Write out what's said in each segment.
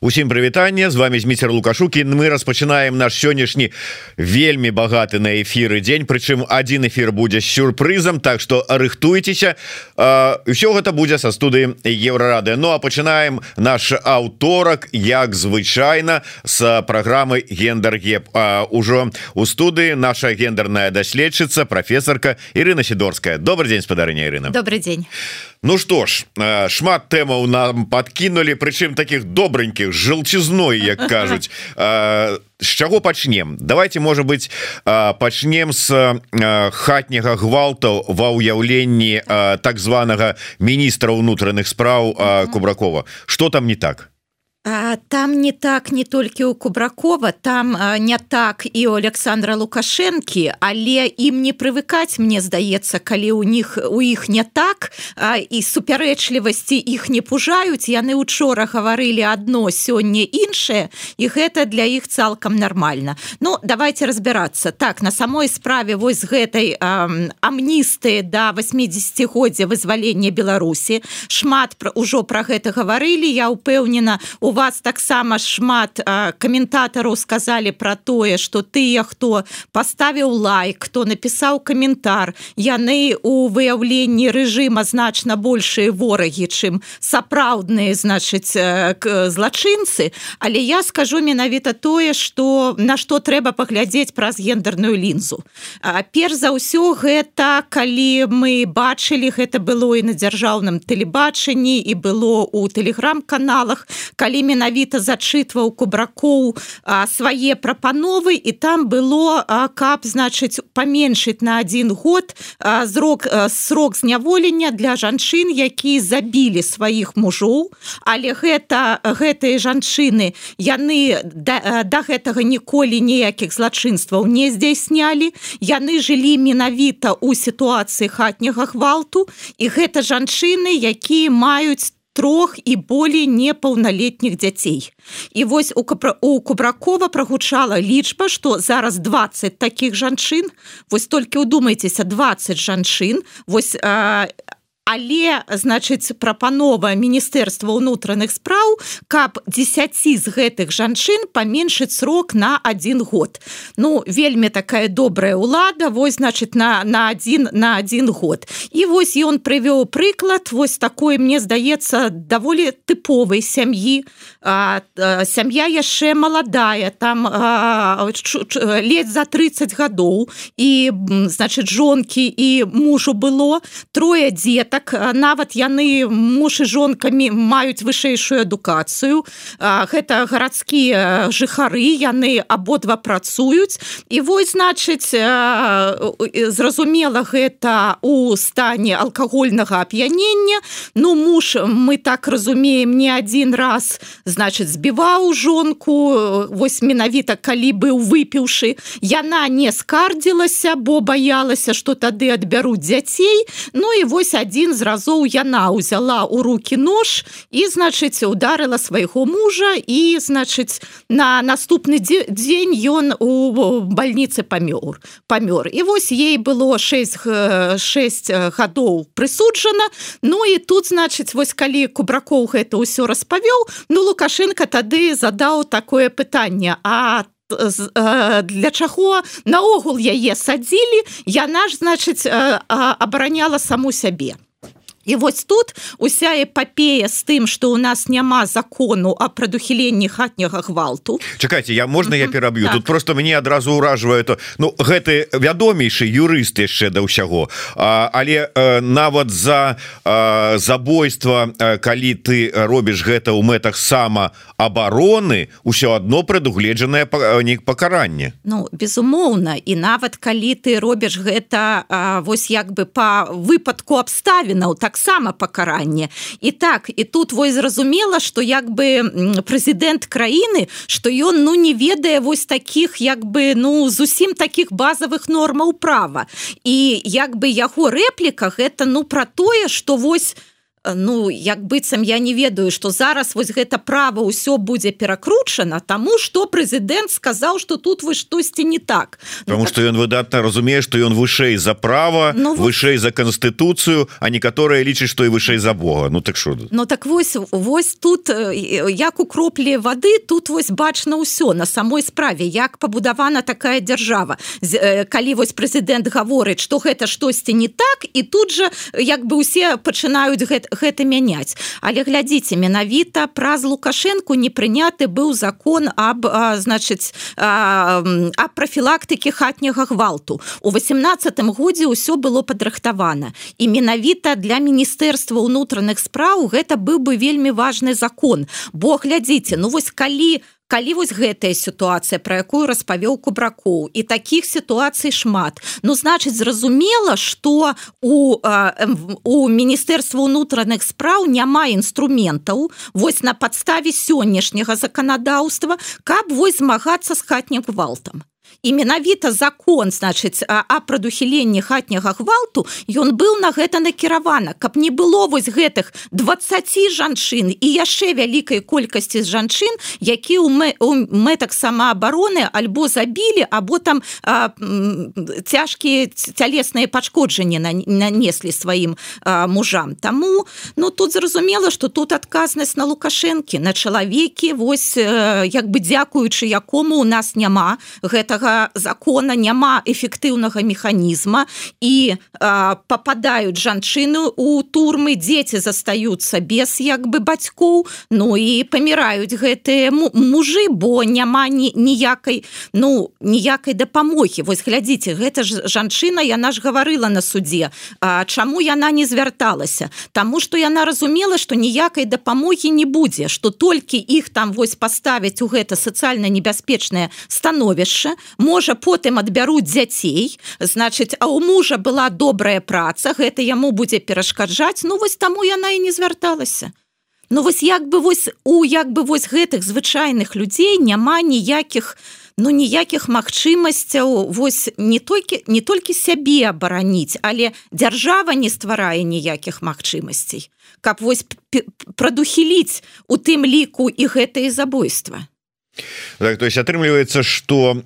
Усім прывітанне. З вами зміцер лукашукі мы распачынаем наш сённяшні вельмі багаты на эфіры дзень прычым один эфир будзе сюрпрызам Так что рыхтуйцеся. Ўсё гэта будзе са студыі еврорады Ну а пачынаем наш аўторак як звычайна с праграмы гендер геп ўжо у студыі наша гендерная даследчыца професорка Ірына сидорская добрый день спадарыня Ірына. Добрый день Ну что ж шмат тэмаў нам подкинули прычым таких добреньких жылчызной як кажуць. З чаго пачнем? Давайте может быть пачнем с хатняга гвалтаў ва ўяўленні так званага міністра ўнутраных спраў кубракова. Что там не так там не так не толькі у кубракова там не так і у александра лукашэнкі але ім не прывыкаць мне здаецца калі у них у іх не так і супярэчлівасці іх не пужаюць яны учора гаварылі одно сёння іншае і гэта для іх цалкам нормально. Ну давайте разбираться. Так на самой справе вось гэтай амністы до да 80годдзя вызвалення Беларусі шмат про ўжо про гэта гаварылі я упэўнена у вас таксама шмат каментатараў сказалі про тое что тыя хто поставіў лайк кто напісаў каментар. Яны у выяўленні рэжыма значна большыя ворагі чым сапраўдныя значыць злачынцы. Але я скажу менавіта тое что на что трэба паглядзець праз гендерную лінзу. Перш за ўсё гэта калі мы бачылі гэта было і на дзяржаўным тэлебачанні і было у тэлеграм-каналах калі менавіта зачытваў кубракоў свае прапановы і там было а, каб значыць паменшыць на один год зрок срок зняволення для жанчын які забілі сваіх мужоў. Але гэта гэтыя жанчыны яны да, да гэтага ніколі ніякіх злачынстваў не здзяйснялі. Яны жылі менавіта у сітуацыі хатняга гвалту і гэта жанчыны якія маюць трох і болей непаўналетніх дзяцей. І вось у капра у кубракова прагучала лічба что зараз 20 таких жанчын вось толькі удумайцеся 20 жанчын вось а, але значыць прапанова міністэрства ўнутраных спраў каб 10 з гэтых жанчын паменшыць срок на один год. Ну вельмі такая добрая ўлада вось значит на на один на один год. І вось ён прывёў прыклад вось такой мне здаецца даволі тыповай сям'і. Сям'я яшчэ маладая там ледь за 30 гадоў. І значит жонкі і мужу было. Трое дзетак так нават яны муж і жонкамі маюць вышэйшую адукацыю. Гэта гарадскія жыхары яны абодва працуюць. І вось значыць зразумела гэта у стане алкагольнага ап'янення. Ну муж мы так разумеем не один раз значыць збіваў жонку вось менавіта калі быў выпіўшы. Яна не скардзілася бо баялася что тады адбяруць дзяцей. Ну і вось один адзін з разоў яна ўзяла ў руки нож і значыць ударыла свайго мужа і значыць на наступны дзень ён у больніцы памёр памёр. І вось ей было 6 6 гадоў прысуджана. Ну і тут значыць вось калі кубракоў гэта ўсё распавёў ну лукашенко тады задаў такое пытанне а ты для чаго наогул яе садзілі? Яна ж значыць абараняла саму сябе І вось тут уся эпопея з тым что у нас няма закону о прадухіленні хатняга гвалту. Чакайте я можна я пераб'ю так. тут просто мне адразу ўражвае то ну гэты вядомейшы юрыст яшчэ да ўсяго. Але э, нават за э, забойства э, калі ты робіш гэта ў мэтах самаабароны ўсё одно прадугледжанае нік пакаранне. Ну безумоўна і нават калі ты робіш гэта а, вось як бы по выпадку абставінаў так таксама пакаранне. І так і тут вось зразумела что як бы прэзідэнт краіны что ён ну не ведае вось таких як бы ну зусім таких базовых нормаў права. І як бы яго рэпліках это ну про тое что вось ну як быццам я не ведаю что зараз вось гэта право ўсё будзе перакручана тому что прэзідэнт сказаў что тут вы штосьці не так. Потому ну, что так... ён выдатна разумее что ён вышэй за права ну, вышэй за канстытуцыю а некаторыя лічаць что і вышэй за Бога. Ну так что Ну так вось вось тут як у кроплі воды тут вось бачна ўсё на самой справе як пабудавана такая дзяржава. Калі вось прэзідэнт гаворыць что гэта штосьці не так і тут же як бы усе пачынаюць гэта, гэта мяняць. Але глядзіце менавіта праз лукашенко не прыняты быў закон об а, значыць а, а профілактыкі хатняга гвалту. У восемнадцатым годзе ўсё было падрыхтавана. І менавіта для міністэрства ўнутраных спраў гэта быў бы вельмі важны закон. Бо глядзіце ну вось калі у калі вось гэтая сітуацыя про якую распавёў кубракоў і таких сітуацый шмат ну значыць зразумела что у у міністэрства унутраных спраў няма інструментаў вось на падставе сённяшняга заканадаўства каб вось змагацца з хатнім гвалтам і менавіта закон значыць а прадухіленні хатняга гвалту ён быў на гэта накіравана. Каб не было вось гэтых 20 жанчын і яшчэ вялікай колькасці з жанчын які у мэтак самаабароны альбо забілі або там цяжкія цялесныя пашкоджанні нанеслі сваім мужам. Таму ну тут зразумела что тут адказнасць на лукашэнкі на чалавекі. Вось як бы дзякуючы якому у нас няма гэтага гэтага закона няма эфектыўнага механізма і а, попадаюць жанчыны у турмы дзеці застаюцца без як бы бацькоў Ну і паміраюць гэтыя мужы бо няма ні ніякай ну ніякай дапамогі. Вось глядзіце гэта ж жанчына яна ж гаварыла на суде А чаму яна не звярталася? Таму что яна разумела что ніякай дапамогі не будзе что толькі іх там вось паставяць у гэта сацыяльна небяспечнае становішча можа потым адбяруць дзяцей значыць а у мужа была добрая праца гэта яму будзе перашкаджаць. Ну вось таму яна і не звярталася. Ну вось як бы вось у як бы вось гэтых звычайных людзей няма ніякіх ну ніякіх магчымасцяў вось не толькі не толькі сябе абараніць але дзяржава не стварае ніякіх магчымасцей каб вось прадухіліць у тым ліку і гэтае забойства так, то есть атрымліваецца что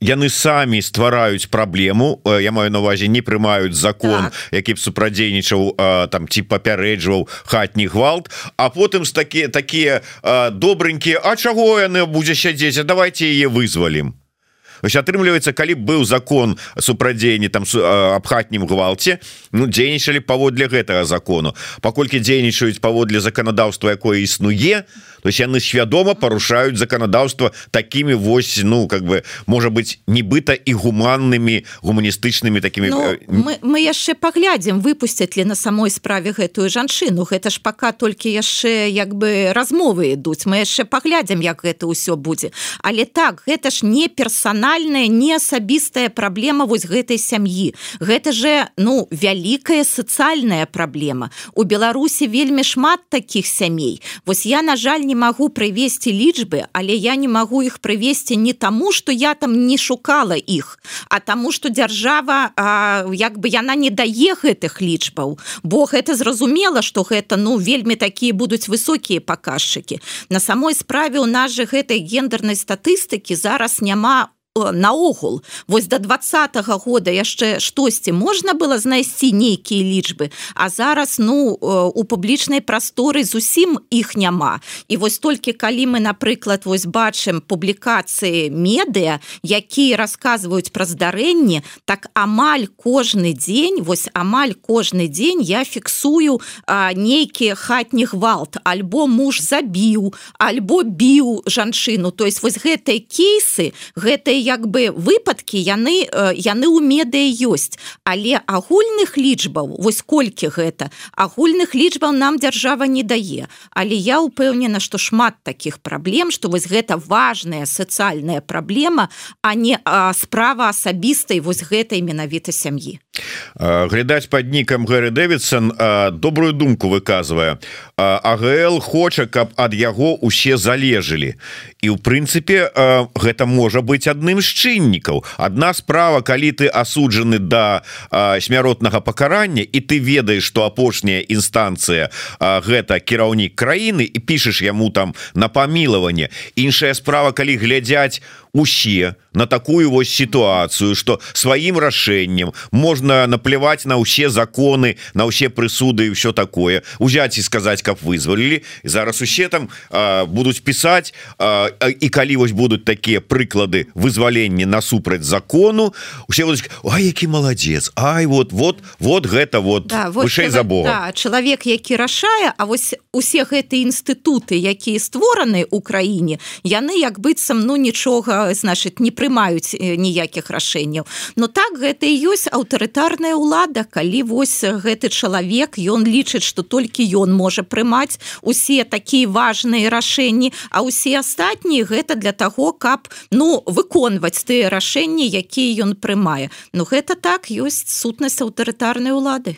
яны самі ствараюць праблему я маю на увазе не прымаюць закон так. які б супрадзейнічаў там ці папярэджваў хатні гвалт а потым з такія такія добренькія А чаго яны будзе сядзець давайте яе вызвалім атрымліваецца калі быў закон супрадзеянні там аб хатнім гвалце ну дзейнічалі паводле гэтага закону. Паколькі дзейнічаюць паводле заканадаўства якое існуе то есть яны свядома парушаюць заканадаўства такими вось ну как бы можа быть нібыта і гуманнымі гуманістычнымі такими ну, э, мы, мы яшчэ паглядзім выпусцяць ли на самой справе гэтую жанчыну. Гэта ж пока толькі яшчэ як бы размовы ідуць. Мы яшчэ паглядзім як гэта ўсё будзе. Але так гэта ж не персанальная не асабістая праблема вось гэтай сям'і. Гэта же ну вялікая сацыяльная праблема. У беларусі вельмі шмат таких сямей. Вось я на жаль не магу прывесці лічбы але я не магу іх прывесці не таму что я там не шукала іх а таму что дзяржава а, як бы яна не дае гэтых лічбаў. Бо гэта зразумела что гэта ну вельмі такія будуць высокія паказчыкі. На самой справе у нас же гэтай гендернай статыстыкі зараз няма наогул вось до двадцатого года яшчэ штосьці можна было знайсці нейкія лічбы а зараз ну у публічнай прасторы зусім іх няма. І вось толькі калі мы напрыклад вось бачым публікацыі медыа якія расказваюць пра здарэнне так амаль кожны дзень вось амаль кожны дзень я фіксую нейкі хатні гвалт. Альбо муж забіў альбо біў жанчыну. То есть вось гэтыя кейсы гэтыя як бы выпадки яны э, яны у медыа ёсць. Але агульных лічбаў вось колькі гэта агульных лічбаў нам дзяржава не дае. Але я упэўнена что шмат таких праблем что вось гэта важная сацыяльная праблема а не справа асабістай вось гэтай менавіта сям'і. Глядаць под нікам Гры Дэвидсон добрую думку выказывае АГЛ хоча каб ад яго усе залежылі і у прынцыпе гэта можа быть адным з чыннікаў. Одна справа калі ты асуджаны да, смяротнага пакарання і ты ведаеш что апошняя інстанцыя гэта кіраўнік краіны і пішаш яму там на памілаванне. Іншая справа калі глядзяць усе на такую вось сітуацыю что сваім рашэннем можна наплевать на ўсе законы на ўсе прысуды і все такое. Узяць і сказаць каб вызвалілі зараз усе там а, будуць пісаць а, і калі вось будуць такія прыклады вызвалення насупраць закону усе будуць, А які маладзец Ай вот вот вот гэта вот да, вышэй за Бога да, чалавек які рашае А вось усе гэтыя інстытуты якія створаны ў краіне яны як быццам ну нічога значит не прымаюць ніякіх рашэнняў но так гэта і ёсць аўтарытарная ўлада. Калі вось гэты чалавек ён лічыць что толькі ён можа прымаць усе такія важныя рашэнні а ўсе астатнія гэта для таго каб ну выконваць тыя рашэнні якія ён прымае. Ну гэта так ёсць сутнасць аўтарытарнай улады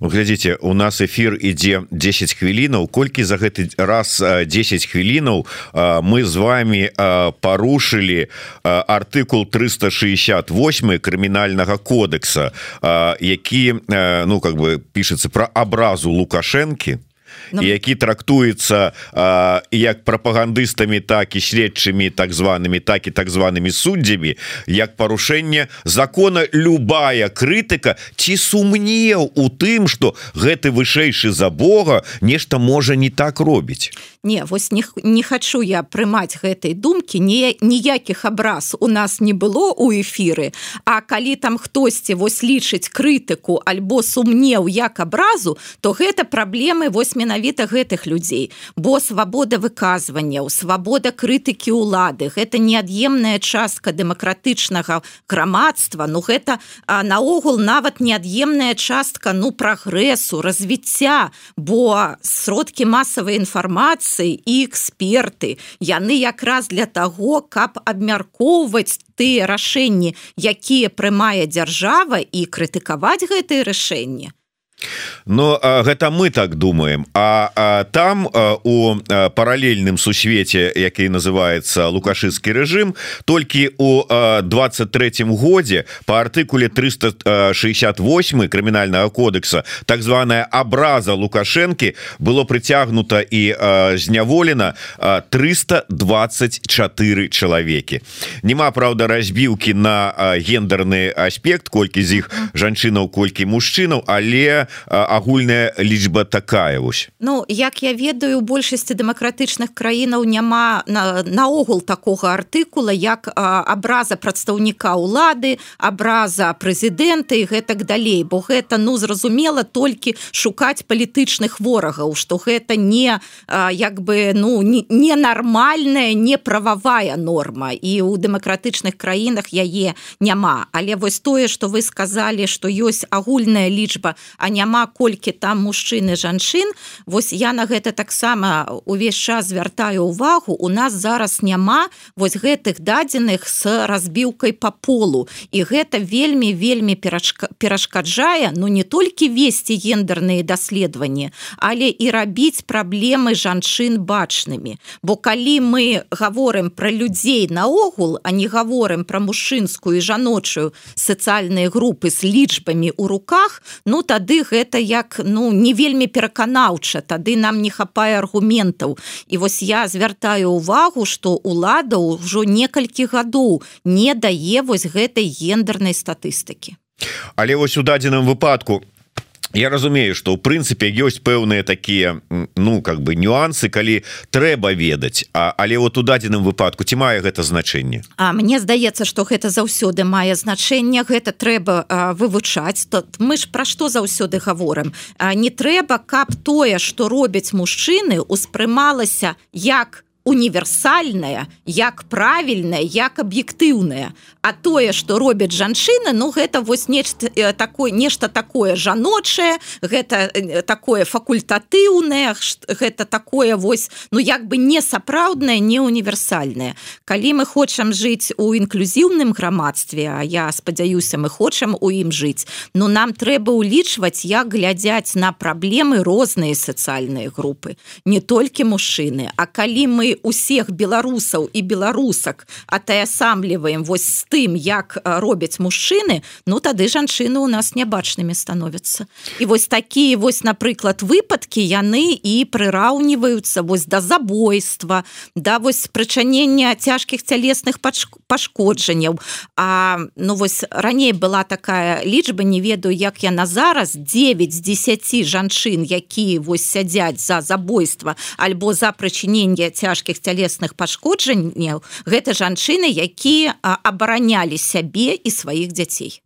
глядзіце у нас эфир ідзе 10 хвілінаў. Колькі за гэты раз 10 хвілінаў мы з вами парушылі артыкул 368 крымінальнага кодекса які ну как бы пішацца про абразу лукашэнкі ну... які трактуецца як прапагандыстамі так і следчымі так зваными так і так зваными суддзямі як парушэнне закона любая крытыка ці сумнеў у тым что гэты вышэйшы за Бога нешта можа не так робіць? Не вось не, не хочу я прымаць гэтай думкі не ніякіх абраз у нас не было у эфиры А калі там хтосьці вось лічыць крытыку альбо сумнеў як абразу то гэта праблемы вось менавіта гэтых людзей. Бо свабода выказванняў свабода крытыкі ўлады гэта неад'емная частка дэмакратычнага грамадства. Ну гэта наогул нават неад'емная частка ну прагрэсу развіцця. Бо сродкі масавай інфармацыі і эксперты яны якраз для таго каб абмяркоўваць тыя рашэнні якія прымае дзяржава і крытыкаваць гэтые рашэнні но гэта мы так думаем. А, а там а, у паралельным сусвеце які называется лукашысцкі режим толькі у 23 годзе по артыкуле 368 крымінального кодекса так званая абраза лукашэнкі было прыцягнута і зняволена 324 чалавекі. Няма Праўда разбіўкі на гендерны аспект колькі з іх жанчынаў колькі мужчынаў але агульная лічба такая вось. Ну як я ведаю большасці дэмакратычных краінаў няма наогул на такога артыкула як абраза прадстаўніка ўлады абраза прэзідэнта і гэтак далей. Бо гэта ну зразумела толькі шукаць палітычных ворагаў што гэта не як бы ну ненармальная не прававая норма. І ў дэмакратычных краінах яе няма. Але вось тое что вы сказали что ёсць агульная лічба а не няма колькі там мужчыны жанчын. Вось я на гэта таксама увесь час звяртаю увагу у нас зараз няма вось гэтых дадзеных с разбіўкай по полу. І гэта вельмі вельмі перашкаджае ну не толькі весці гендерныя даследаванні але і рабіць праблемы жанчын бачнымі. Бо калі мы говорим про людзей наогул а не говорим про мужчынскую жаночую сацыяльныя групы з лічбамі у руках ну тады гэта як ну не вельмі пераканаўча. Тады нам не хапае аргументаў. І вось я звяртаю увагу что лада ўжо некалькі гадоў не дае вось гэтай гендернай статыстыкі. Але вось у дадзеным выпадку Я разумею что у прынцыпе ёсць пэўныя такія ну как бы нюансы калі трэба ведаць. А але вот у дадзеным выпадку ці мае гэта значэнне? А мне здаецца что гэта заўсёды мае значэнне. Гэта трэба а, вывучаць. Тут мы ж пра што заўсёды гаворым? Не трэба каб тое что робяць мужчыны успрымалася як універсальная як правільная як аб'ектыўная а тое что робяць жанчыны ну гэта вось нешта э, такое нешта такое жаночае гэта э, такое факультатыўнае гэта такое вось ну як бы не сапраўднае не універсальнае. Калі мы хочам жыць у інклюзіўным грамадстве А я спадзяюся мы хочам у ім жыць но нам трэба ўлічваць як глядзяць на праблемы розныя сацыяльныя групы не толькі мужчыны. А калі мы мы усіх беларусаў і беларусак атаясамліваем вось з тым як робяць мужчыны ну тады жанчыны у нас нябачнымі становяцца. І вось такія вось напрыклад выпадкі яны і прыраўніваюцца вось да забойства да вось прычынення цяжкіх цялесных пашкоджанняў. А ну вось раней была такая лічба не ведаю як яна зараз 9 з 10 жанчын якія вось сядзяць за забойства альбо за прычыненне цяжкіх цялесных пашкоджанняў гэта жанчыны якія абаранялі сябе і сваіх дзяцей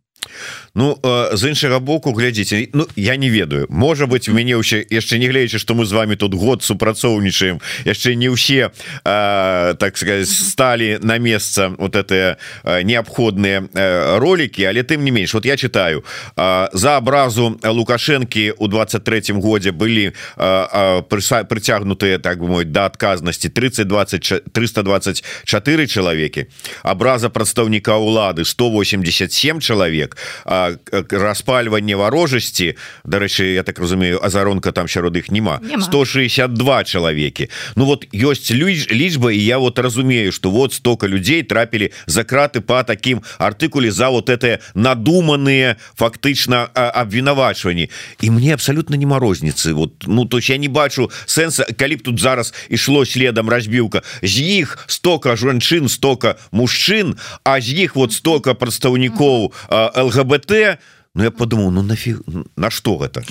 Ну з іншага боку глядзіце Ну я не ведаю. Можа быть у мяне ўсе яшчэ не гледзячы што мы з вами тут год супрацоўнічаем яшчэ не ўсе так сказать сталі на месца вот это неабходныя ролики але тым не менш вот я читаю за абразу лукашэнкі у 23 годзе былі прыцягнутыя так бы мой да адказнасці 30 20 324 чалавекі. Абраза прадстаўніка ўлады 187 чалавек распальванне варожасці дарэчы я так разумею азаронка там сярод іх няма 162 чалавекі Ну вот ёсць лічба і я вот разумею что вот столько людзей трапілі за краты по таким артыкуле за вот это надуманные фактычна абвінавачванні і мне абсолютно нема розніцы вот ну то я не бачу сэнса калі б тут зараз ішло следам разбіўка з іх стока жанчын стока мужчын а з іх вот стока прадстаўнікоў ЛГБТ Ну я подумал ну нафиг на что гэта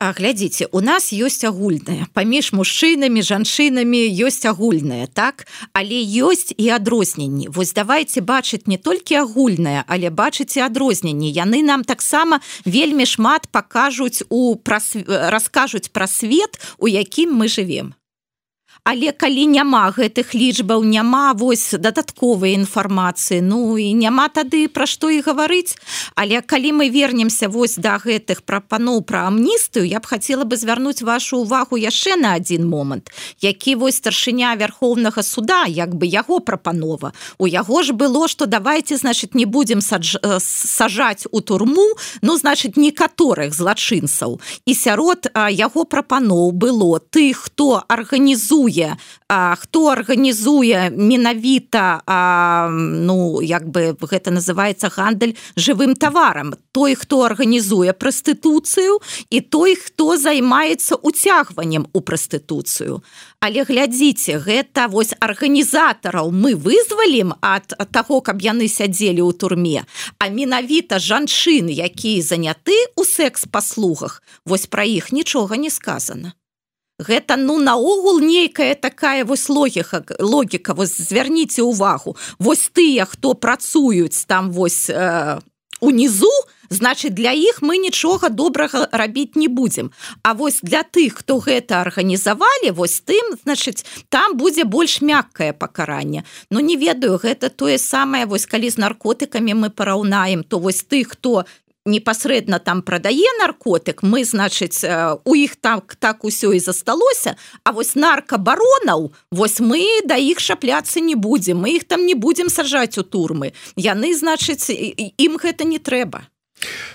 А глядзіце у нас ёсць агульная паміж мужчынамі жанчынамі ёсць агульная так? Але ёсць і адрозненні Вось давайте бачыць не толькі агульная але бачыце адрозненні яны нам таксама вельмі шмат пакажуць у прас... раскажуць пра свет у якім мы живвем але калі няма гэтых лічбаў няма вось дадатковай інфармацыі Ну і няма тады пра што і гаварыць. Але калі мы вернемся вось да гэтых прапаноў пра амністыю я б хацела бы звярнуць вашу увагу яшчэ на один момант які вось старшыня вярхоўнага суда як бы яго прапанова. У яго ж было что давайте значит не будем садж... сажаць у турму ну значит некаторых злачынцаў. І сярод яго прапаноў было ты хто арганізуе арганізуе а, хто арганізуе менавіта а, ну як бы гэта называется гандаль жывым таварам. Той хто арганізуе прастытуцыю і той хто займаецца уцягваннем у прастытуцыю але глядзіце гэта вось арганізатараў мы вызвалім ад таго каб яны сядзелі ў турме. А менавіта жанчын якія заняты у секс-паслугах вось пра іх нічога не сказано гэта ну наогул нейкая такая вось логіка логіка вось звярніце увагу вось тыя хто працуюць там вось э, унізу значит для іх мы нічога добрага рабіць не будзем. А вось для тых хто гэта арганізавалі вось тым значыць там будзе больш мяккае пакаранне. Но не ведаю гэта тое самае вось калі з наркотыкамі мы параўнаем то вось тых хто непасрэдна там прадае наркотык мы значыць у іх так так усё і засталося А вось наркабаронаў вось мы да іх шапляцца не будзем мы іх там не будзем сажаць у турмы. Яны значыць ім гэта не трэба.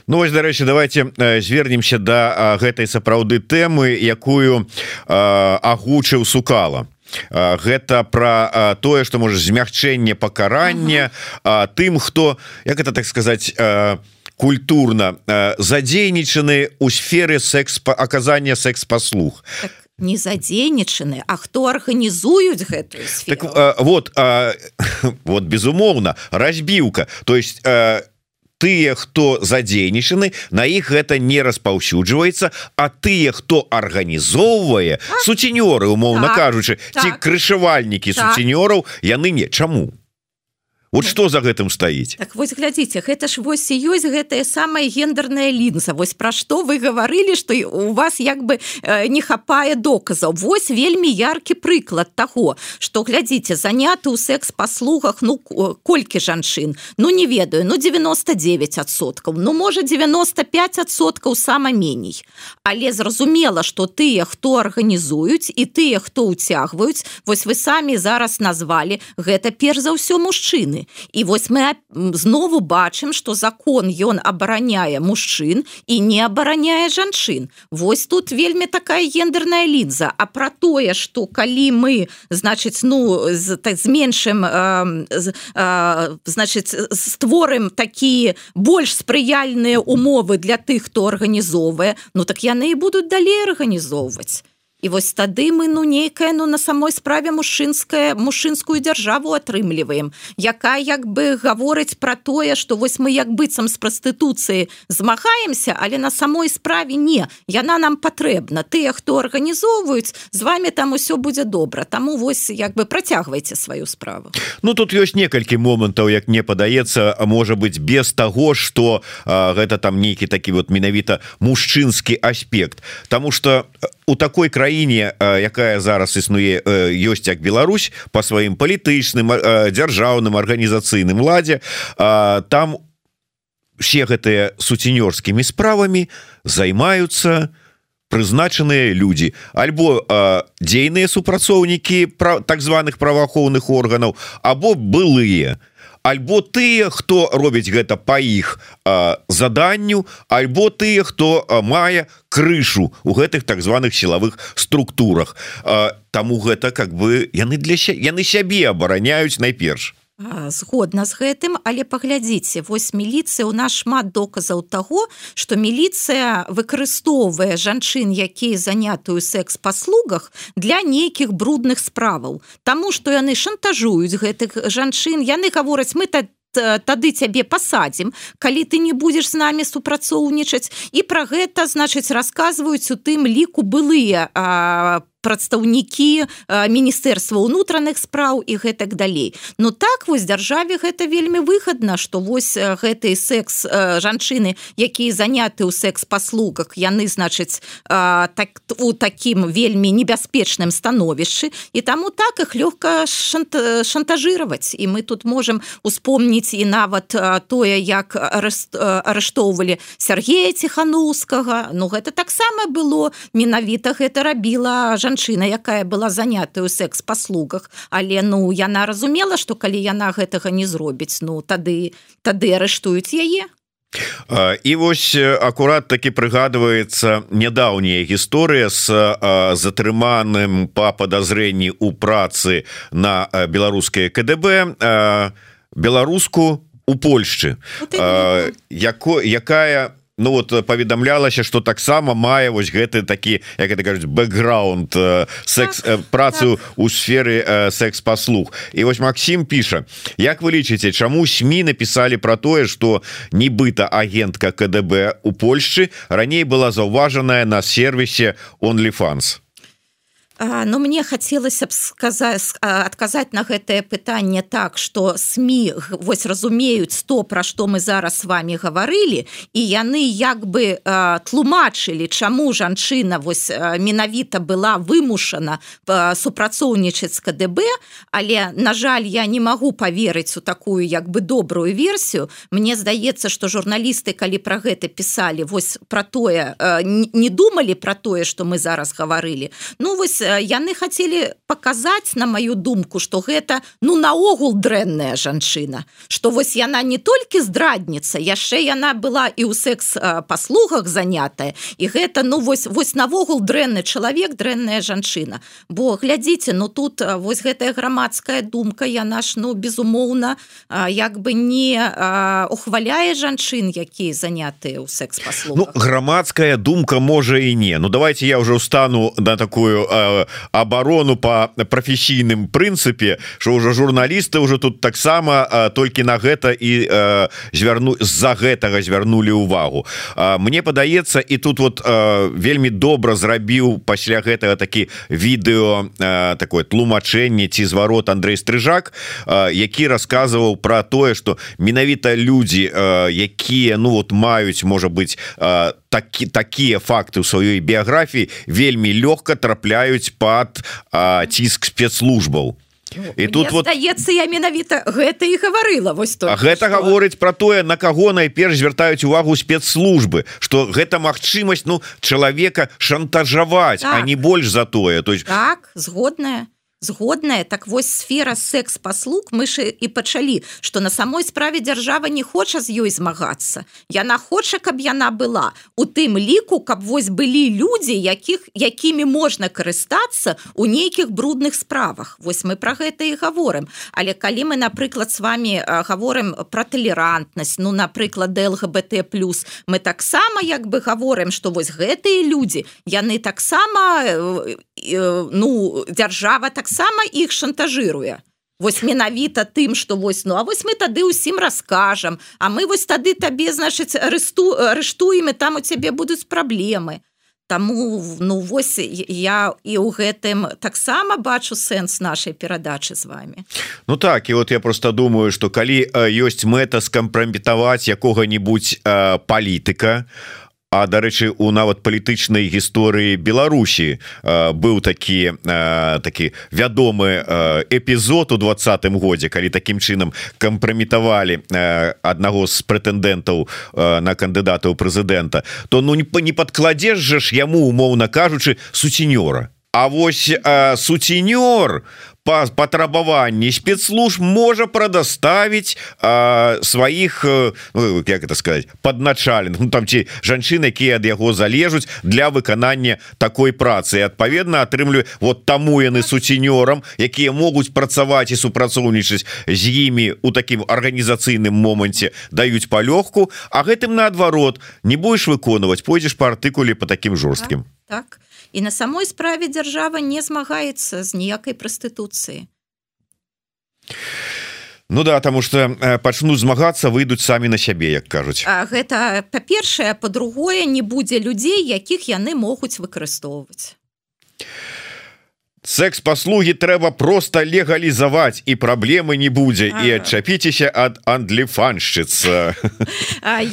Ну вось дарэчы давайте звернемся до да, гэтай сапраўды тэмы якую агучыў сукала. Гэта про тое что можа змягчэнне пакарання тым хто як это так сказать культурна э, задзейнічаны у сферы секс аказання секс-паслуг так, не задзейнічаны А хто арганізуюць гэту так, э, вот э, вот безумоўна разбіўка то есть э, тыя хто задзейнічаны на іх гэта не распаўсюджваецца а тыя хто арганізоўвае суцінёры умоўна так, кажучы так, ці крышывальнікі так. суцінёраў яны не чаму вот что за гэтым стаіць? Так вось глядзіце гэта ж вось і ёсць гэтая самая гендерная лінза. Вось пра што вы гаварылі што у вас як бы э, не хапае доказаў. Вось вельмі яркі прыклад таго что глядзіце заняты ў секс-паслугах ну колькі жанчын? Ну не ведаю ну 99соткаў ну можа 95соткаў сама меней. Але зразумела что тыя хто арганізуюць і тыя хто ўцягваюць вось вы самі зараз назвалі гэта перш за ўсё мужчыны і вось мы знову бачым что закон ён абараняе мужчын і не абараняе жанчын. Вось тут вельмі такая гендерная лінза. А про тое что калі мы значыць ну з так зменшым значыць створым такія больш спрыяльныя умовы для тых хто арганізоўвае ну так яны і будуць далей арганізоўваць і вось тады мы ну нейкая ну на самой справе мужчынская мужчынскую дзяржаву атрымліваем. Якая як бы гаворыць про тое что вось мы як быццам з прастытуцыі змагаемся але на самой справе не. Яна нам патрэбна. Тыя хто арганізоўваюць з вами там усё будзе добра. Таму вось як бы працягвайце сваю справу. Ну тут ёсць некалькі момантаў як мне падаецца. Можа быть без таго что гэта там нейкі такі вот менавіта мужчынскі аспект. Таму что у такой краіне якая зараз існуе ёсць як Беларусь по сваім палітычным дзяржаўным арганізацыйным ладзе там все гэтыя суцінёрскімі справамі займаюцца прызначаныя людзі. Альбо дзейныя супрацоўнікі пра так званых праваахоўных органаў або былыя. то альбо тыя хто робіць гэта па іх заданню альбо тыя хто мае крышу у гэтых так званых сілавых структурах. Таму гэта как бы яны для яны сябе абараняюць найперш згодна з гэтым але паглядзіце вось міліцыя у нас шмат доказаў таго што міліцыя выкарыстоўвае жанчын якія занятую секс-паслугах для нейкіх брудных справаў. Таму што яны шантажуюць гэтых жанчын яны гавораць мы так тады цябе пасадзім калі ты не будзеш з намі супрацоўнічаць і пра гэта значыць расказваюць у тым ліку былыя по прадстаўнікі міністэрства ўнутраных спраў і гэтак далей. Ну так вось дзяржаве гэта вельмі выгадна што вось гэты секс жанчыны якія заняты ў секс-паслугах яны значыць так у такім вельмі небяспечным становішчы і таму так их лёгка шанта, шантажировать і мы тут можем успомніць і нават тое як арыштоўвалі Сергея ціханаўскага Ну гэта таксама было менавіта гэта рабіла жан жанчына якая была занятая ў секс-паслугах. Але ну яна разумела что калі яна гэтага не зробіць ну тады тады арыштуюць яе? І вось акурат таки прыгадваецца нядаўняя гісторыя с затрыманым па подазрэнні у працы на беларускае КДБ беларуску у Польшчы. Яко якая у Ну вот паведамлялася что таксама мае вось гэты такі як это кажуць бэкграунд секс так, працу так. у сферы секс-паслуг і вось Макссім піша Як вы лічыце чаму сМ написали про тое что нібыта агентка КДБ у Польшчы раней была заўважаная на сервисе onlyfans Ну мне хацелася б сказаць адказаць на гэтае пытанне так что сМ вось разумеюць то пра што мы зараз с вами гаварылі і яны як бы тлумачылі чаму жанчына вось менавіта была вымушана супрацоўнічаць КДБ але на жаль я не магу поверыць у такую як бы добрую версію. Мне здаецца что журналісты калі про гэта писали вось про тое не думалі про тое что мы зараз гаварылі. Ну вось яны хацелі паказаць на маю думку что гэта ну наогул дрэнная жанчына. Что вось яна не толькі здрадніца яшчэ яна была і ў секс паслугах занятая. І гэта ну вось вось навогул дрэнны чалавек дрэнная жанчына. Бо глядзіце ну тут вось гэтая грамадская думка яна ж ну безумоўна як бы не ухваляе жанчын якія занятыя ў секс паслуг ну, грамадская думка можа і не. Ну давайте я уже устану на такую а, оборону по професійным прынцыпе что уже журналісты уже тут таксама толькі на гэта і звярну з-за гэтага звярнули увагу. Мне падаецца і тут вот вельмі добра зрабіў пасля гэтага такі відэо такое тлумачэнне ці зварот Андрей стрыжак які рассказываў про тое что менавіта люди якія ну вот маюць можа быть такі такія факты ў сваёй біяграфіі вельмі лёгка трапляюць под ціск спецслужбаў. І тут вот даецца я менавіта гэта і гаварыла вось то гэта что... гаворыць про тое на каго найперш звяртаюць увагу спецслужбы что гэта магчымасць ну чалавека шантажаваць так. а не больш за тое. То есть так згодная згодная так вось сфера секс паслуг мы ж і пачалі что на самой справе дзяржава не хоча з ёй змагацца. Яна хоча каб яна была у тым ліку каб вось былі людзі якіх якімі можна карыстацца у нейкіх брудных справах. Вось мы про гэта і гаворым. Але калі мы напрыклад с вами гаворым про толерантнасць ну напрыклад лгбт плюс мы таксама як бы гаворым что вось гэтыя людзі яны таксама ну дзяржава таксама іх шантажируе вось менавіта тым что вось ну а вось мы тады ўсім раскажам а мы вось тады табе значыць арысту арыштуем і там у цябе будуць праблемы. Таму ну вось я і ў гэтым таксама бачу сэнс нашай перадачы з вами Ну так і вот я просто думаю что калі ёсць мэта скампраметаваць якога-нибудь палітыка то А дарэчы у нават палітычнай гісторыі Беларусі быў такі такі вядомы эпізод у двадцатым годзе калі такім чынам кампраметавалі аднаго з прэтэндэнтаў на кандыдата ў прэзідэнта то ну не не падкладзеш жа ж яму умоўна кажучы суцінёра А вось суцінёр по патрабаванні спецслужб можа прадаставіць сваіх ну, як это сказать подначален ну, там ці жанчыны якія ад яго залежуць для выканання такой працы. Адпаведна атрымлю вот таму яны суцінёрам якія могуць працаваць і супрацоўнічаць з імі у такім арганізацыйным моманце даюць палёгку а гэтым наадварот не будешь выконваць пойдзеш по артыкуле по таким жорсткім так, так і на самой справе дзяржава не змагаецца з ніякай прастытуцыі Ну да тому что пачнуць змагацца выйдуць самі на сябе як кажуць. А гэта па-першае по-другое не будзе людзей якіх яны могуць выкарыстоўваць секс-паслуги трэба просто легалізаваць і праблемы не будзе. І адчапіцеся ад андліфаншчыца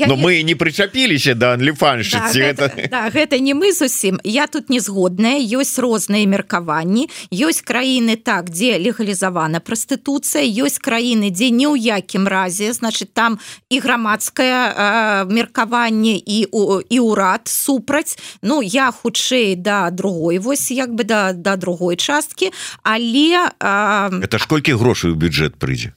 но мы не прычапіліся да анліфаншчыцы да, гэта... Да, гэта не мы зусім. Я тут не згодная ёсць розныя меркаванні. Ёсць краіны так дзе легалізавана прастытуцыя ёсць краіны дзе ні ў якім разе значит там і грамадскае меркаванне і у і ўрад супраць. Ну я хутчэй да другой вось як бы да да другой часткі але а... это ж колькі грошай у бюджэт прыйдзе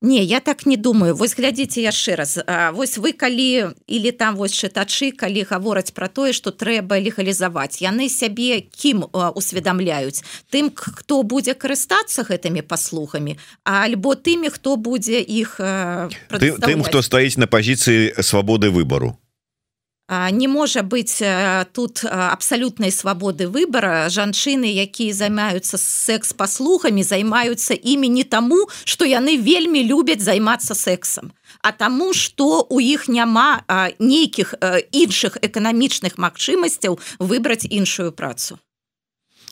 Не я так не думаю. Вось глядзіце яшчэ раз. А, вось вы калі или там вось чытачы калі гавораць про тое что трэба легалізаваць яны сябе кім усведамляюць? Тым хто будзе карыстацца гэтымі паслугамі альбо тымі хто будзе іх тым хто стаіць на пазіцыі свабоды выбору не можа быць тут абсалютнай свабоды выбора. Жанчыны якія займаюцца секс-паслугамі займаюцца імі не таму што яны вельмі любяць займацца сексам а таму што у іх няма нейкіх іншых эканамічных магчымасцяў выбраць іншую працу.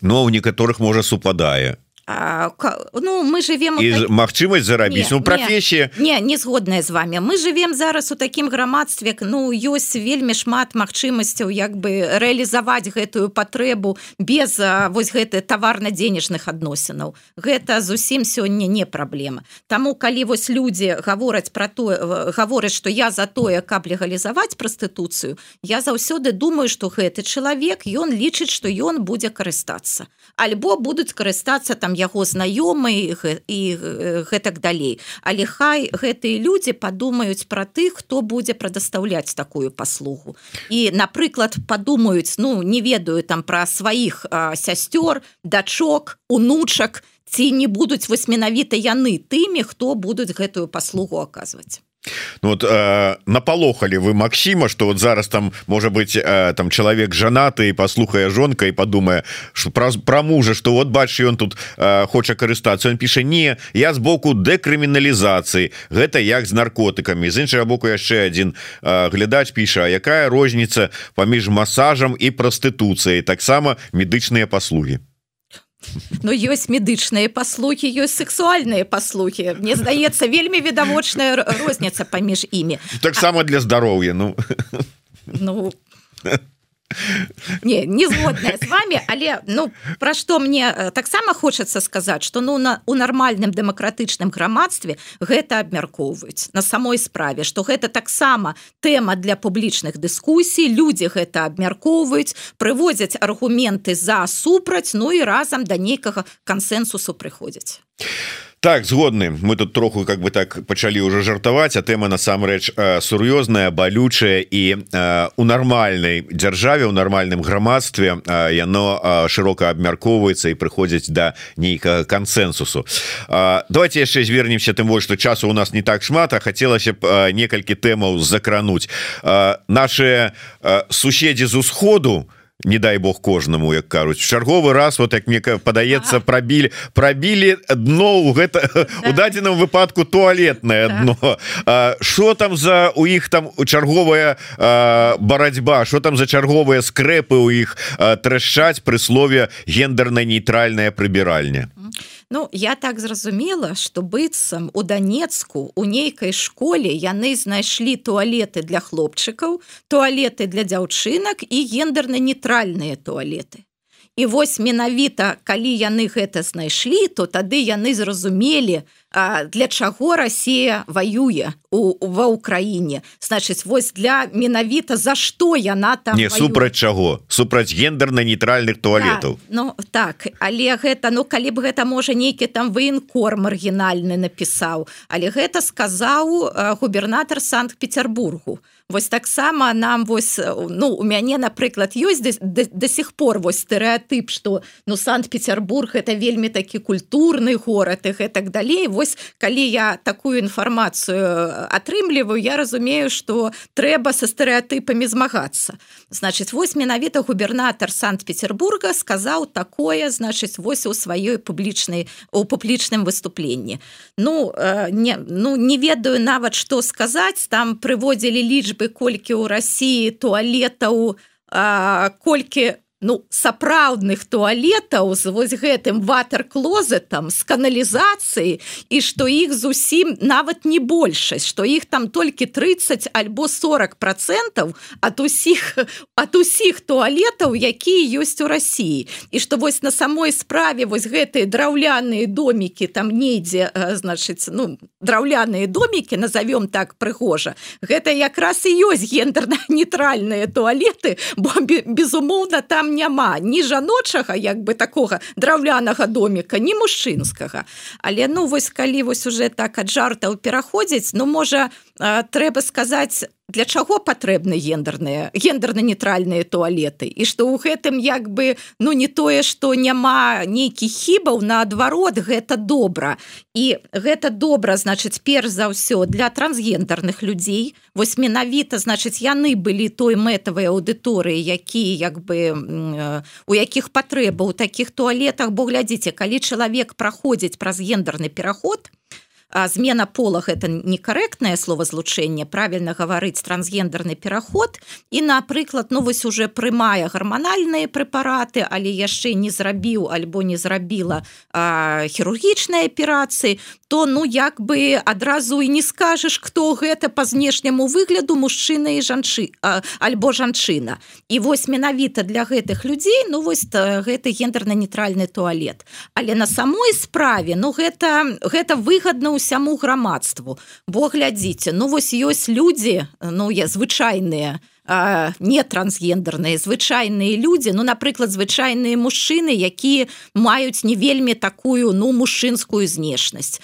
Но у некаторых можа супадае А, ну мы живем так... магчымасць зарабіць ну професія не, не згодная з вами. Мы живем зараз у такім грамадстве ну ёсць вельмі шмат магчымасцяў як бы рэалізаваць гэтую патрэбу без вось гэты таварна-дзенежных адносінаў. Гэта зусім сёння не праблема. Таму калі вось людзі гавораць про тое гавораць что я за тое каб легалізаваць прастытуцыю я заўсёды думаю что гэты чалавек ён лічыць что ён будзе карыстацца. Альбо будуць карыстацца там яго знаёмы і гэтак далей. Але хай гэтыя людзі падумаюць пра тых хто будзе прадастаўляць такую паслугу. І напрыклад падумаюць ну не ведаю там пра сваіх сясцёр дачок унучак ці не будуць вось менавіта яны тымі хто будуць гэтую паслугу аказваць Ну, вот э, напалохали вы Макссіма что вот зараз там может быть э, там чалавек жанаты послухае жонка і подумае что про, про мужа что вот бачы ён тут э, хоча карыстацца он піша не я з боку дэкрыміналізацыі гэта як з наркотыкамі. З іншага боку яшчэ один э, глядач піша якая розніница паміж масажам і прастытуцыяй таксама медычныя паслуги Ну ёсць медычныя паслугі ёсць сексуальныя паслугі Мне здаецца вельмі відавочная розніца паміж імі таксама для здароўя ну. Ну не не згодная с вами але ну про что мне э, таксама хочется сказать что ну на у нармальным дэмакратычным грамадстве гэта абмяркоўваюць на самой справе что гэта таксама тэма для публічных дыскусій люди гэта абмяркоўваюць прыводзяць аргументы за супраць ну і разам да нейкага кансенсусу прыходзяць так згодны. Мы тут троху как бы так пачалі уже жартаваць а тэма насамрэч сур'ёзная балючая і у нармальнай дзяржаве у нармальным грамадстве яно шырока абмяркоўваецца і прыходзіць да нейкага кансенсусу давайте яшчэ звернемся тым больш что часу у нас не так шмат а хацелася б некалькі тэмаў закрануць. Наши суседзі з усходу у не дай бог кожнаму як кажуць. Чарговы раз вот як мне падаецца пробілі пробілі дно у гэта да. у дадзеным выпадку туалетное так. дно. Что там за у іх там чарговая барацьба? Что там за чарговыя скрэпы у іх трашчаць пры слове гендерна нейтральная прыбіральня Ну я так зразумела что быццам у данецку у нейкай школе яны знайшлі туалеты для хлопчыкаў туалеты для дзяўчынак і гендерна-нейтральныя туалеты. І вось менавіта калі яны гэта знайшлі то тады яны зразумелі для чаго Росія воюе у ва ўкраіне значыць вось для менавіта за што яна там не супраць чаго? Супраць гендерна-нейтральных туалетаў. Да, Ну так але гэта ну калі б гэта можа нейкі там военкор маргінальны напісаў. Але гэта сказаў губернатор санкт-петербургу. То Вось таксама нам вось ну у мяне напрыклад ёсць до, до, до сих пор вось стэеатып что ну санкт-петербург это вельмі такі культурны горад и так далей. Вось калі я такую інфармацыю атрымліваю я разумею что трэба со стэеатыпамі змагацца значит вось менавіта губернатор санкт-петербурга сказаў такое значыць вось у сваёй публічнай у публічным выступленні ну не ну не ведаю нават что сказаць. Там прыводзілі лічбы колькі ў рассіі туалетаў колькі ну сапраўдных туалетаў з вось гэтым ватер-клозетам з каналізацыі і што іх зусім нават не большасць што іх там толькі 30 альбо 40 процентов от усіх от усіх туалетаў якія ёсць у Росіі і што вось на самой справе вось гэтыя драўляныя домікі там недзе значыць ну драўляныя домікі назовём так прыгожа гэта якраз і ёсць гендерна-нейтральныя туалеты бо безумоўна там там няма ні жаночага як бы такога драўлянага доміка ні мужчынскага. Але ну вось калі вось уже так ад жартаў пераходзіць ну можа трэба сказаць для чаго патрэбны гендерныя гендерна-нейтральныя туалеты? І што ў гэтым як бы ну не тое што няма нейкіх хібаў наадварот гэта добра. І гэта добра значыць перш за ўсё для трансгендерных людзей. Вось менавіта значыць яны былі той мэтавай аўдыторыі якія як бы у якіх патрэба ў такіх туалетах. Бо глядзіце калі чалавек праходзіць праз гендерны пераход то змена полах это некарэктнае словазлучэнне правильно гаварыць трансгендерны пераход і напрыклад ну вось уже прымае гарманальныя прэпараты але яшчэ не зрабіў альбо не зрабіла хірургічнай аперацыі то ну як бы адразу і не скажешь кто гэта по знешняму выгляду мужчына і жанчы альбо жанчына. І вось менавіта для гэтых людзей ну вось гэты гендерна-нейтральны туалет. Але на самой справе ну гэта гэта выгадна ўсяму грамадству. Бо глядзіце ну вось ёсць людзі ну я звычайныя не трансгендерныя звычайныя людзі ну напрыклад звычайныя мужчыны якія маюць не вельмі такую ну мужчынскую знешнасць.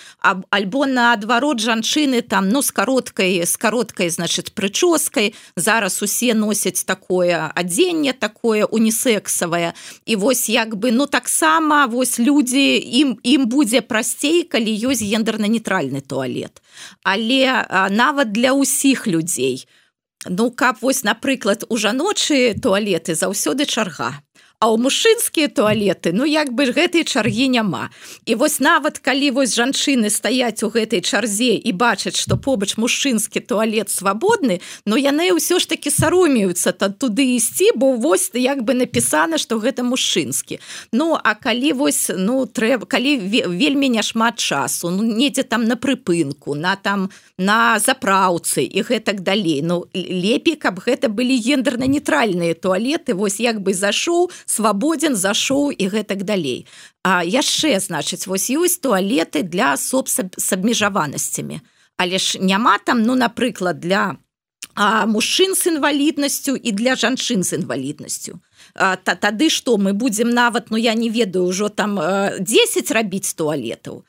Альбо наадварот жанчыны там ну с кароткай с кароткай значит прычоскай. Зараз усе носяць такое адзенне такое унісексавае. І вось як бы ну таксама вось людзі ім ім будзе прасцей калі ёсць гендерна-нейтральны туалет. Але нават для ўсіх людзей то Ну каб вось напрыклад у жаночыя туалеты заўсёды чарга а ў мужчынскія туалеты ну як бы гэтай чаргі няма. І вось нават калі вось жанчыны стаяць у гэтай чарзе і бачаць што побач мужчынскі туалет свабодны но яны ўсё ж таки саромеюцца то туды ісці бо вось як бы напісана что гэта мужчынскі. Ну а калі вось ну трэба калі вельмі няшмат часу ну недзе там на прыпынку на там на запраўцы і гэтак далей Ну лепей каб гэта былі гендерна-нейтральныя туалеты вось як бы зашоў свабодзен зашоў і гэтак далей. А яшчэ значыць вось ёсць туалеты для асоб с абмежаванасцямі але ж няма там ну напрыклад для а мужчын з інваліднасцю і для жанчын з інваліднасцю. Та тады што мы будзем нават ну я не ведаю ўжо там 10 рабіць туалетаў.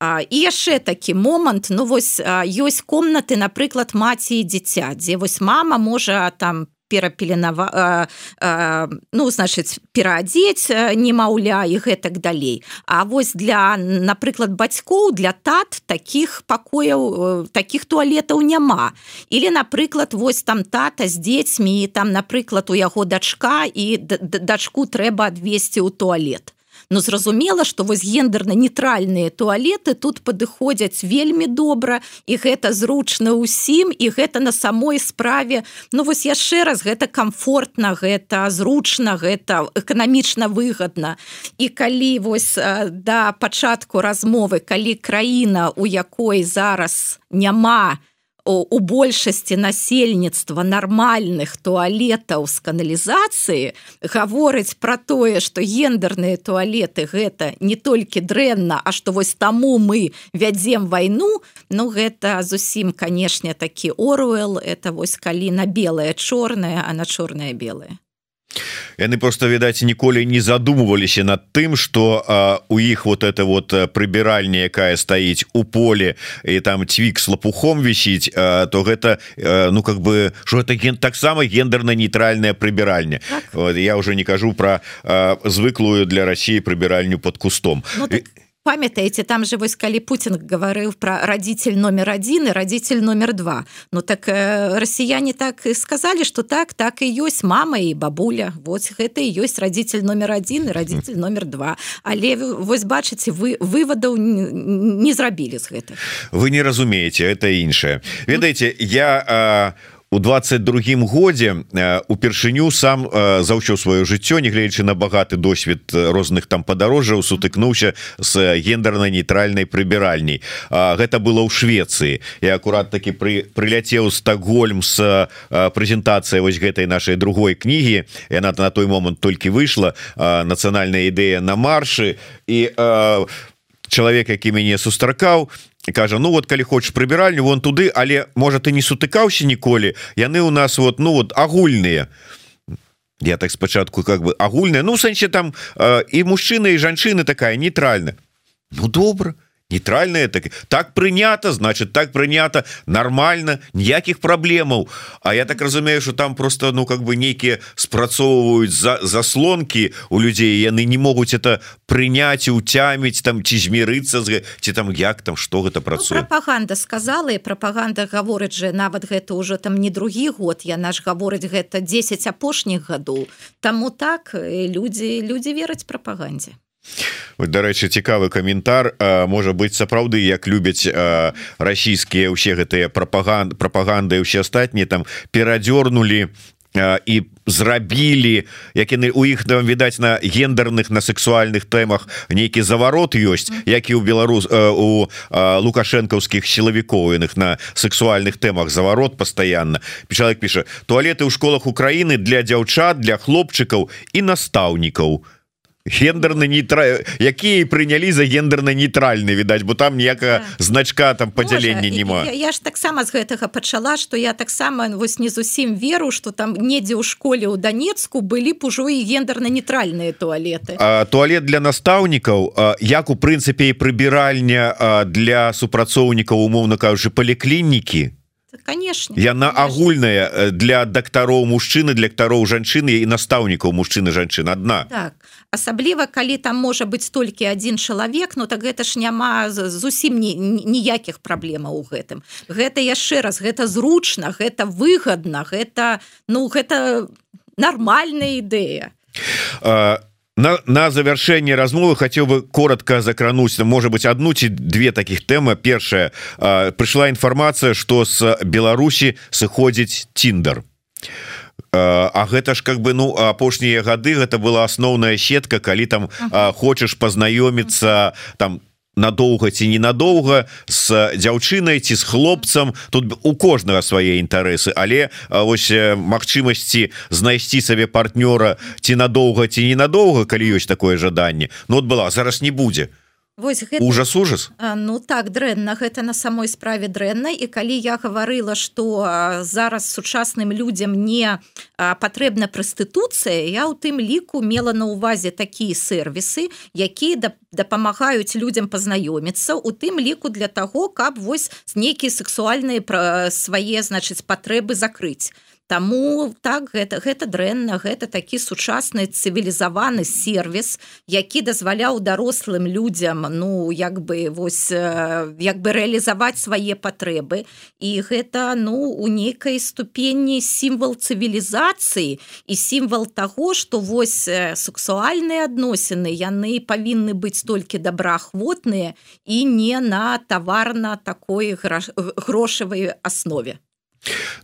А, і яшчэ такі момант ну вось ёсць комнаты напрыклад маці і дзіця дзе вось мама можа там перапеленава ну значыць пераадзець немаўля і гэтак далей. А вось для напрыклад бацькоў для тат таких пакояў таких туалетаў няма. Или напрыклад вось там тата з дзецьмі там напрыклад у яго дачка і дачку трэба адвесці ў туалет Ну зразумела што вось гендерна-нейтральныя туалеты тут падыходзяць вельмі добра і гэта зручна ўсім і гэта на самой справе. Ну вось яшчэ раз гэта комфортна гэта зручна гэта эканамічна выгадна. І калі вось да пачатку размовы калі краіна у якой зараз няма, у большасці насельніцтва нармальных туалетаў з каналізацыі гаворыць пра тое што гендерныя туалеты гэта не толькі дрэнна а што вось таму мы вядзем вайну. Ну гэта зусім канешне такі оруэл это вось калі на белае чорнае а на чорнае белае яны просто відаць ніколі не задумываліся над тым что у іх вот это вот прыбіральня якая стаіць у поле і там цвік с лопухом вісіць то гэта ну как бы что это ген таксама гендерна-нейтральная прыбіральня. Так. я уже не кажу про звыклую для России прыбіральню под кустом. Ну, так памятаеце там же вось калі Путин гаварыў про родитель номер один и родитель номер два Ну так э, россияне так и сказали что так так и ёсць мама и бабуля. Вот гэта и ёсць родитель номер один и родитель номер два. Але вось бачыце вы выводаў не, не зрабілі з гэта вы не разумееце это іншае ведаеце я а у 22 годзе упершыню сам заўчыў сваё жыццё нягледзячы на багаты досвед розных там падарожжаў сутыкнуўся с гендерна-нейтральнай прыбіральняй. Гэта было ў Швецыі. І акурат таки пры прыляцеў стакгольм с прэзентацыя вось гэтай нашай другой кнігі. Яна на той момант толькі выйшла нацыянальная ідэя на маршы і чалавек які мяне сустракаў кажа Ну вот калі хочешь прыбіральню вон туды але можа ты не сутыкаўся ніколі яны у нас вот ну вот агульныя я так спачатку как бы агульная ну сэнсе там э, і мужчына і жанчыны такая нейтральна Ну добра то нейтральная так так прынята значит так прынята нормально ніякіх праблемаў А я так разумею что там просто ну как бы нейкіе спрацоўваюць за заслонки у людзей яны не могуць это прыняць уцяміць там ці змірыцца ці там як там что гэта працуе ну, пропаганда сказала і пропаганда гаворыць же нават гэта ўжо там не другі год я наш гаворыць гэта 10 апошніх гадоў Таму так людзі людзі вераць прапагандзе дарэчы цікавы каментар. Можа быть сапраўды як любяць расійскія ўсе гэтыя прапаганд прапаганды ўсе астатнія там перадзёрнули і зрабілі як яны у іх там відаць на гендерных на сексуальных тэмах нейкі заварот ёсць які у беларус у лукашэнкаўскіх сілавікоўных на сексуальных тэмах заварот пастаянна. Чалавек піша туалеты ў школах Украіны для дзяўчат для хлопчыкаў і настаўнікаў у гендерны нейтра якія прынялі за гендерна-нейтральны відаць бо там ніякага значка там падзялення нема. я, я ж таксама з гэтага пачала что я таксама вось не зусім веру что там недзе ў школе ў Данецку былі б ужо і гендерна-нейтральныя туалеты. А, туалет для настаўнікаў як у прынцыпе і прыбіральня для супрацоўнікаў умоўна кажучы паліклінікі? Конечно. Яна агульная для дактароў мужчыны для дактароў жанчыны і настаўнікаў мужчыны жанчын одна так асабліва калі там можа быць толькі один чалавек но ну, так гэта ж няма зусім ніякіх праблемаў у гэтым. Гэта яшчэ раз гэта зручна гэта выгодна гэта ну гэта нормальная ідэя. На, на завершэнне размовы хотел бы коротко закрануць может быть одну ці две таких тэмы. Першая прыйшла інфармацыя что с Беларусі сыходзіць тиндер А гэта ж как бы ну апошнія гады гэта была асноўная сетка калі там -huh. хочаш пазнаёміцца там надоўга ці ненадоўга с дзяўчынай ці з хлопцам тут у кожнага свае інтарэсы але ось магчымасці знайсці сабе партнёра ці надоўга ці ненадоўга калі ёсць такое жаданне Ну вот была зараз не будзе Вось гэта, ужас ужас. Ну так дрэнна гэта на самой справе дрэннай. І калі я гаварыла што зараз сучасным людзям не патрэбна прастытуцыя я ў тым ліку мела на ўвазе такія сервісы якія да дапамагаюць людзям пазнаёміцца у тым ліку для таго каб вось нейкія сексуальныя пра свае значыць патрэбы закрыць Таму так гэта гэта дрэнна гэта такі сучасны цывілізаваны сервіс які дазваляў дарослым людзям ну як бы вось як бы рэалізаваць свае патрэбы. І гэта ну у нейкай ступені сімвал цывілізацыі і сімвал таго што вось сексуальныя адносіны яны павінны быць толькі добраахвотныя і не на таварна такой грошавай аснове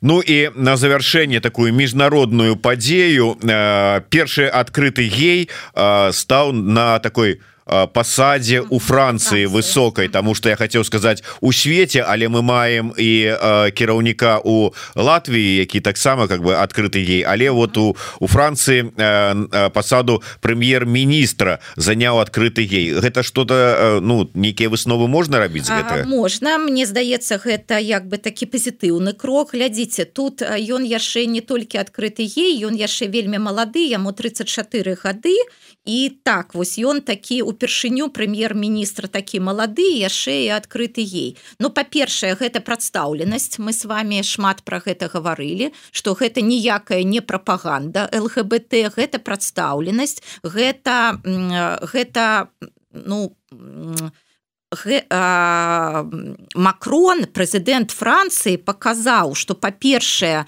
Ну і на завяршэнне такую міжнародную падзею э, першы адкрыты гей э, стаў на такой у пасадзе у Францыі высокай тому что я хотел сказать у свеце але мы маем і кіраўніка у Латвіі які таксама как бы адкрыты ей. Але вот у у Францыі пасаду прэм'ер-міністра заняў адкрыты ей. Гэта что-то ну нейкія высновы можна рабіць гэта можна Мне здаецца гэта як бы такі пазітыўны крок. Глядзіце тут ён яшчэ не толькі адкрыты ей ён яшчэ вельмі малады яму 34 гады. І так вось ён такі у упершыню прэм'ер-міністр такі малады яшчэ і адкрыты ей. Ну па-першае гэта прадстаўленасць. Мы с вами шмат про гэта гаварылі что гэта ніякая не прапаганда лгбт гэта прадстаўленасць гэта гэта ну не Макрон прэзідэнт Францыі паказаў што па-першае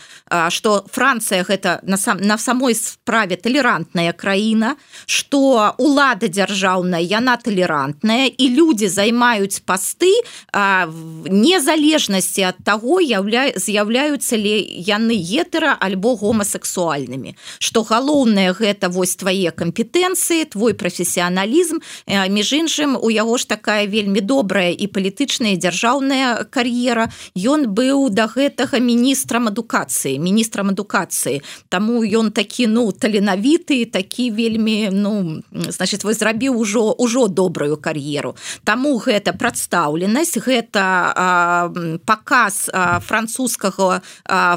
што Францыя гэта на сам на самой справе талерантная краіна што лада дзяржаўная яна талерантная і людзі займаюць пасты незалежнасці ад таго яўля з'яўляюцца ли яны етера альбо гомасексуальнымі. Што галоўнае гэта вось твае кампетэнцыі твой прафесіяналізм між іншым у яго ж такая вельмі вельмі добрая і палітычная дзяржаўная кар'ера. Ён быў да гэтага міністрам адукацыі міністрам адукацыі. Таму ён такі ну таленавіты такі вельмі ну значит вы зрабіў ужо ўжо добрую кар'еру. Таму гэта прадстаўленасць гэта а, паказ французскага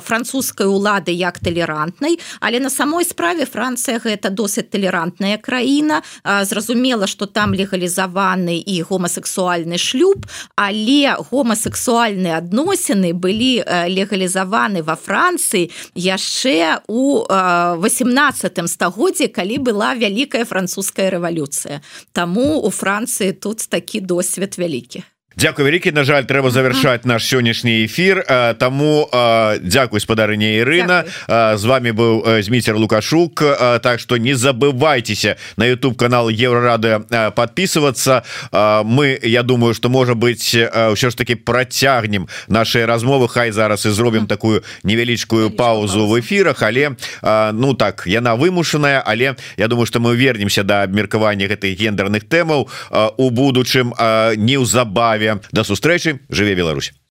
французскай улады як талерантнай. Але на самой справе Францыя гэта досыць талерантная краіна. Зразумела что там легалізаваны і гомасексуальны гомасексуальны шлюб але гомасексуальныя адносіны былі легалізаваны во Францыі яшчэ у 18 стагоддзе калі была вялікая французская рэвалюцыя. Таму у Францыі тут такі досвед вялікі Дякую вялікі На жаль трэба завершаць наш сённяшні эфир Таму Дякуй спадарыня Ірына з вами быў зміцер лукашук. Так что не забывайтеся на YouTube канал еврорады подписываться. Мы я думаю что можа быть ўсё ж таки працягнем наши размовы. Хай зараз і зробім такую невялічкую паузу в эфирах. Але ну так яна вымушаная але я думаю что мы вернемся до абмеркавання гэтых гендерных тэмаў у будучым неўзабаве да сустрэчы жыве Беларусь